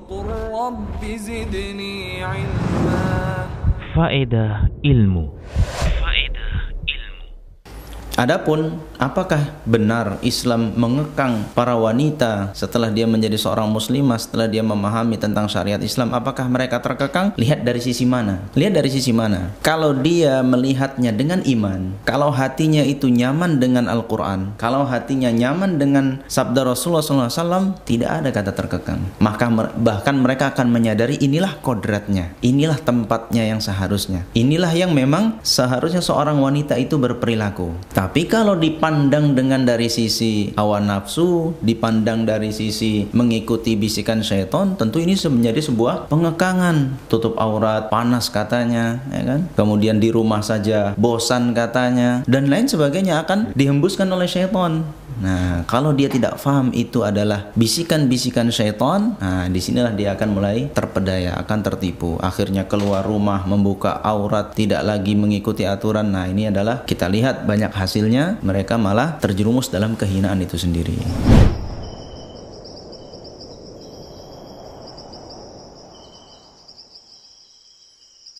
وقل رب زدني علما Faedah ilmu. Adapun apakah benar Islam mengekang para wanita setelah dia menjadi seorang muslimah setelah dia memahami tentang syariat Islam? Apakah mereka terkekang? Lihat dari sisi mana? Lihat dari sisi mana? Kalau dia melihatnya dengan iman kalau hatinya itu nyaman dengan Al-Qur'an kalau hatinya nyaman dengan sabda Rasulullah SAW tidak ada kata terkekang. Maka bahkan mereka akan menyadari inilah kodratnya inilah tempatnya yang seharusnya. Inilah yang memang seharusnya seorang wanita itu berperilaku. Tapi kalau dipandang dengan dari sisi hawa nafsu, dipandang dari sisi mengikuti bisikan syaitan, tentu ini menjadi sebuah pengekangan. Tutup aurat, panas katanya, ya kan? Kemudian di rumah saja bosan katanya dan lain sebagainya akan dihembuskan oleh syaitan. Nah, kalau dia tidak paham itu adalah bisikan-bisikan syaitan, nah di sinilah dia akan mulai terpedaya, akan tertipu. Akhirnya keluar rumah, membuka aurat, tidak lagi mengikuti aturan. Nah, ini adalah kita lihat banyak hasilnya, mereka malah terjerumus dalam kehinaan itu sendiri.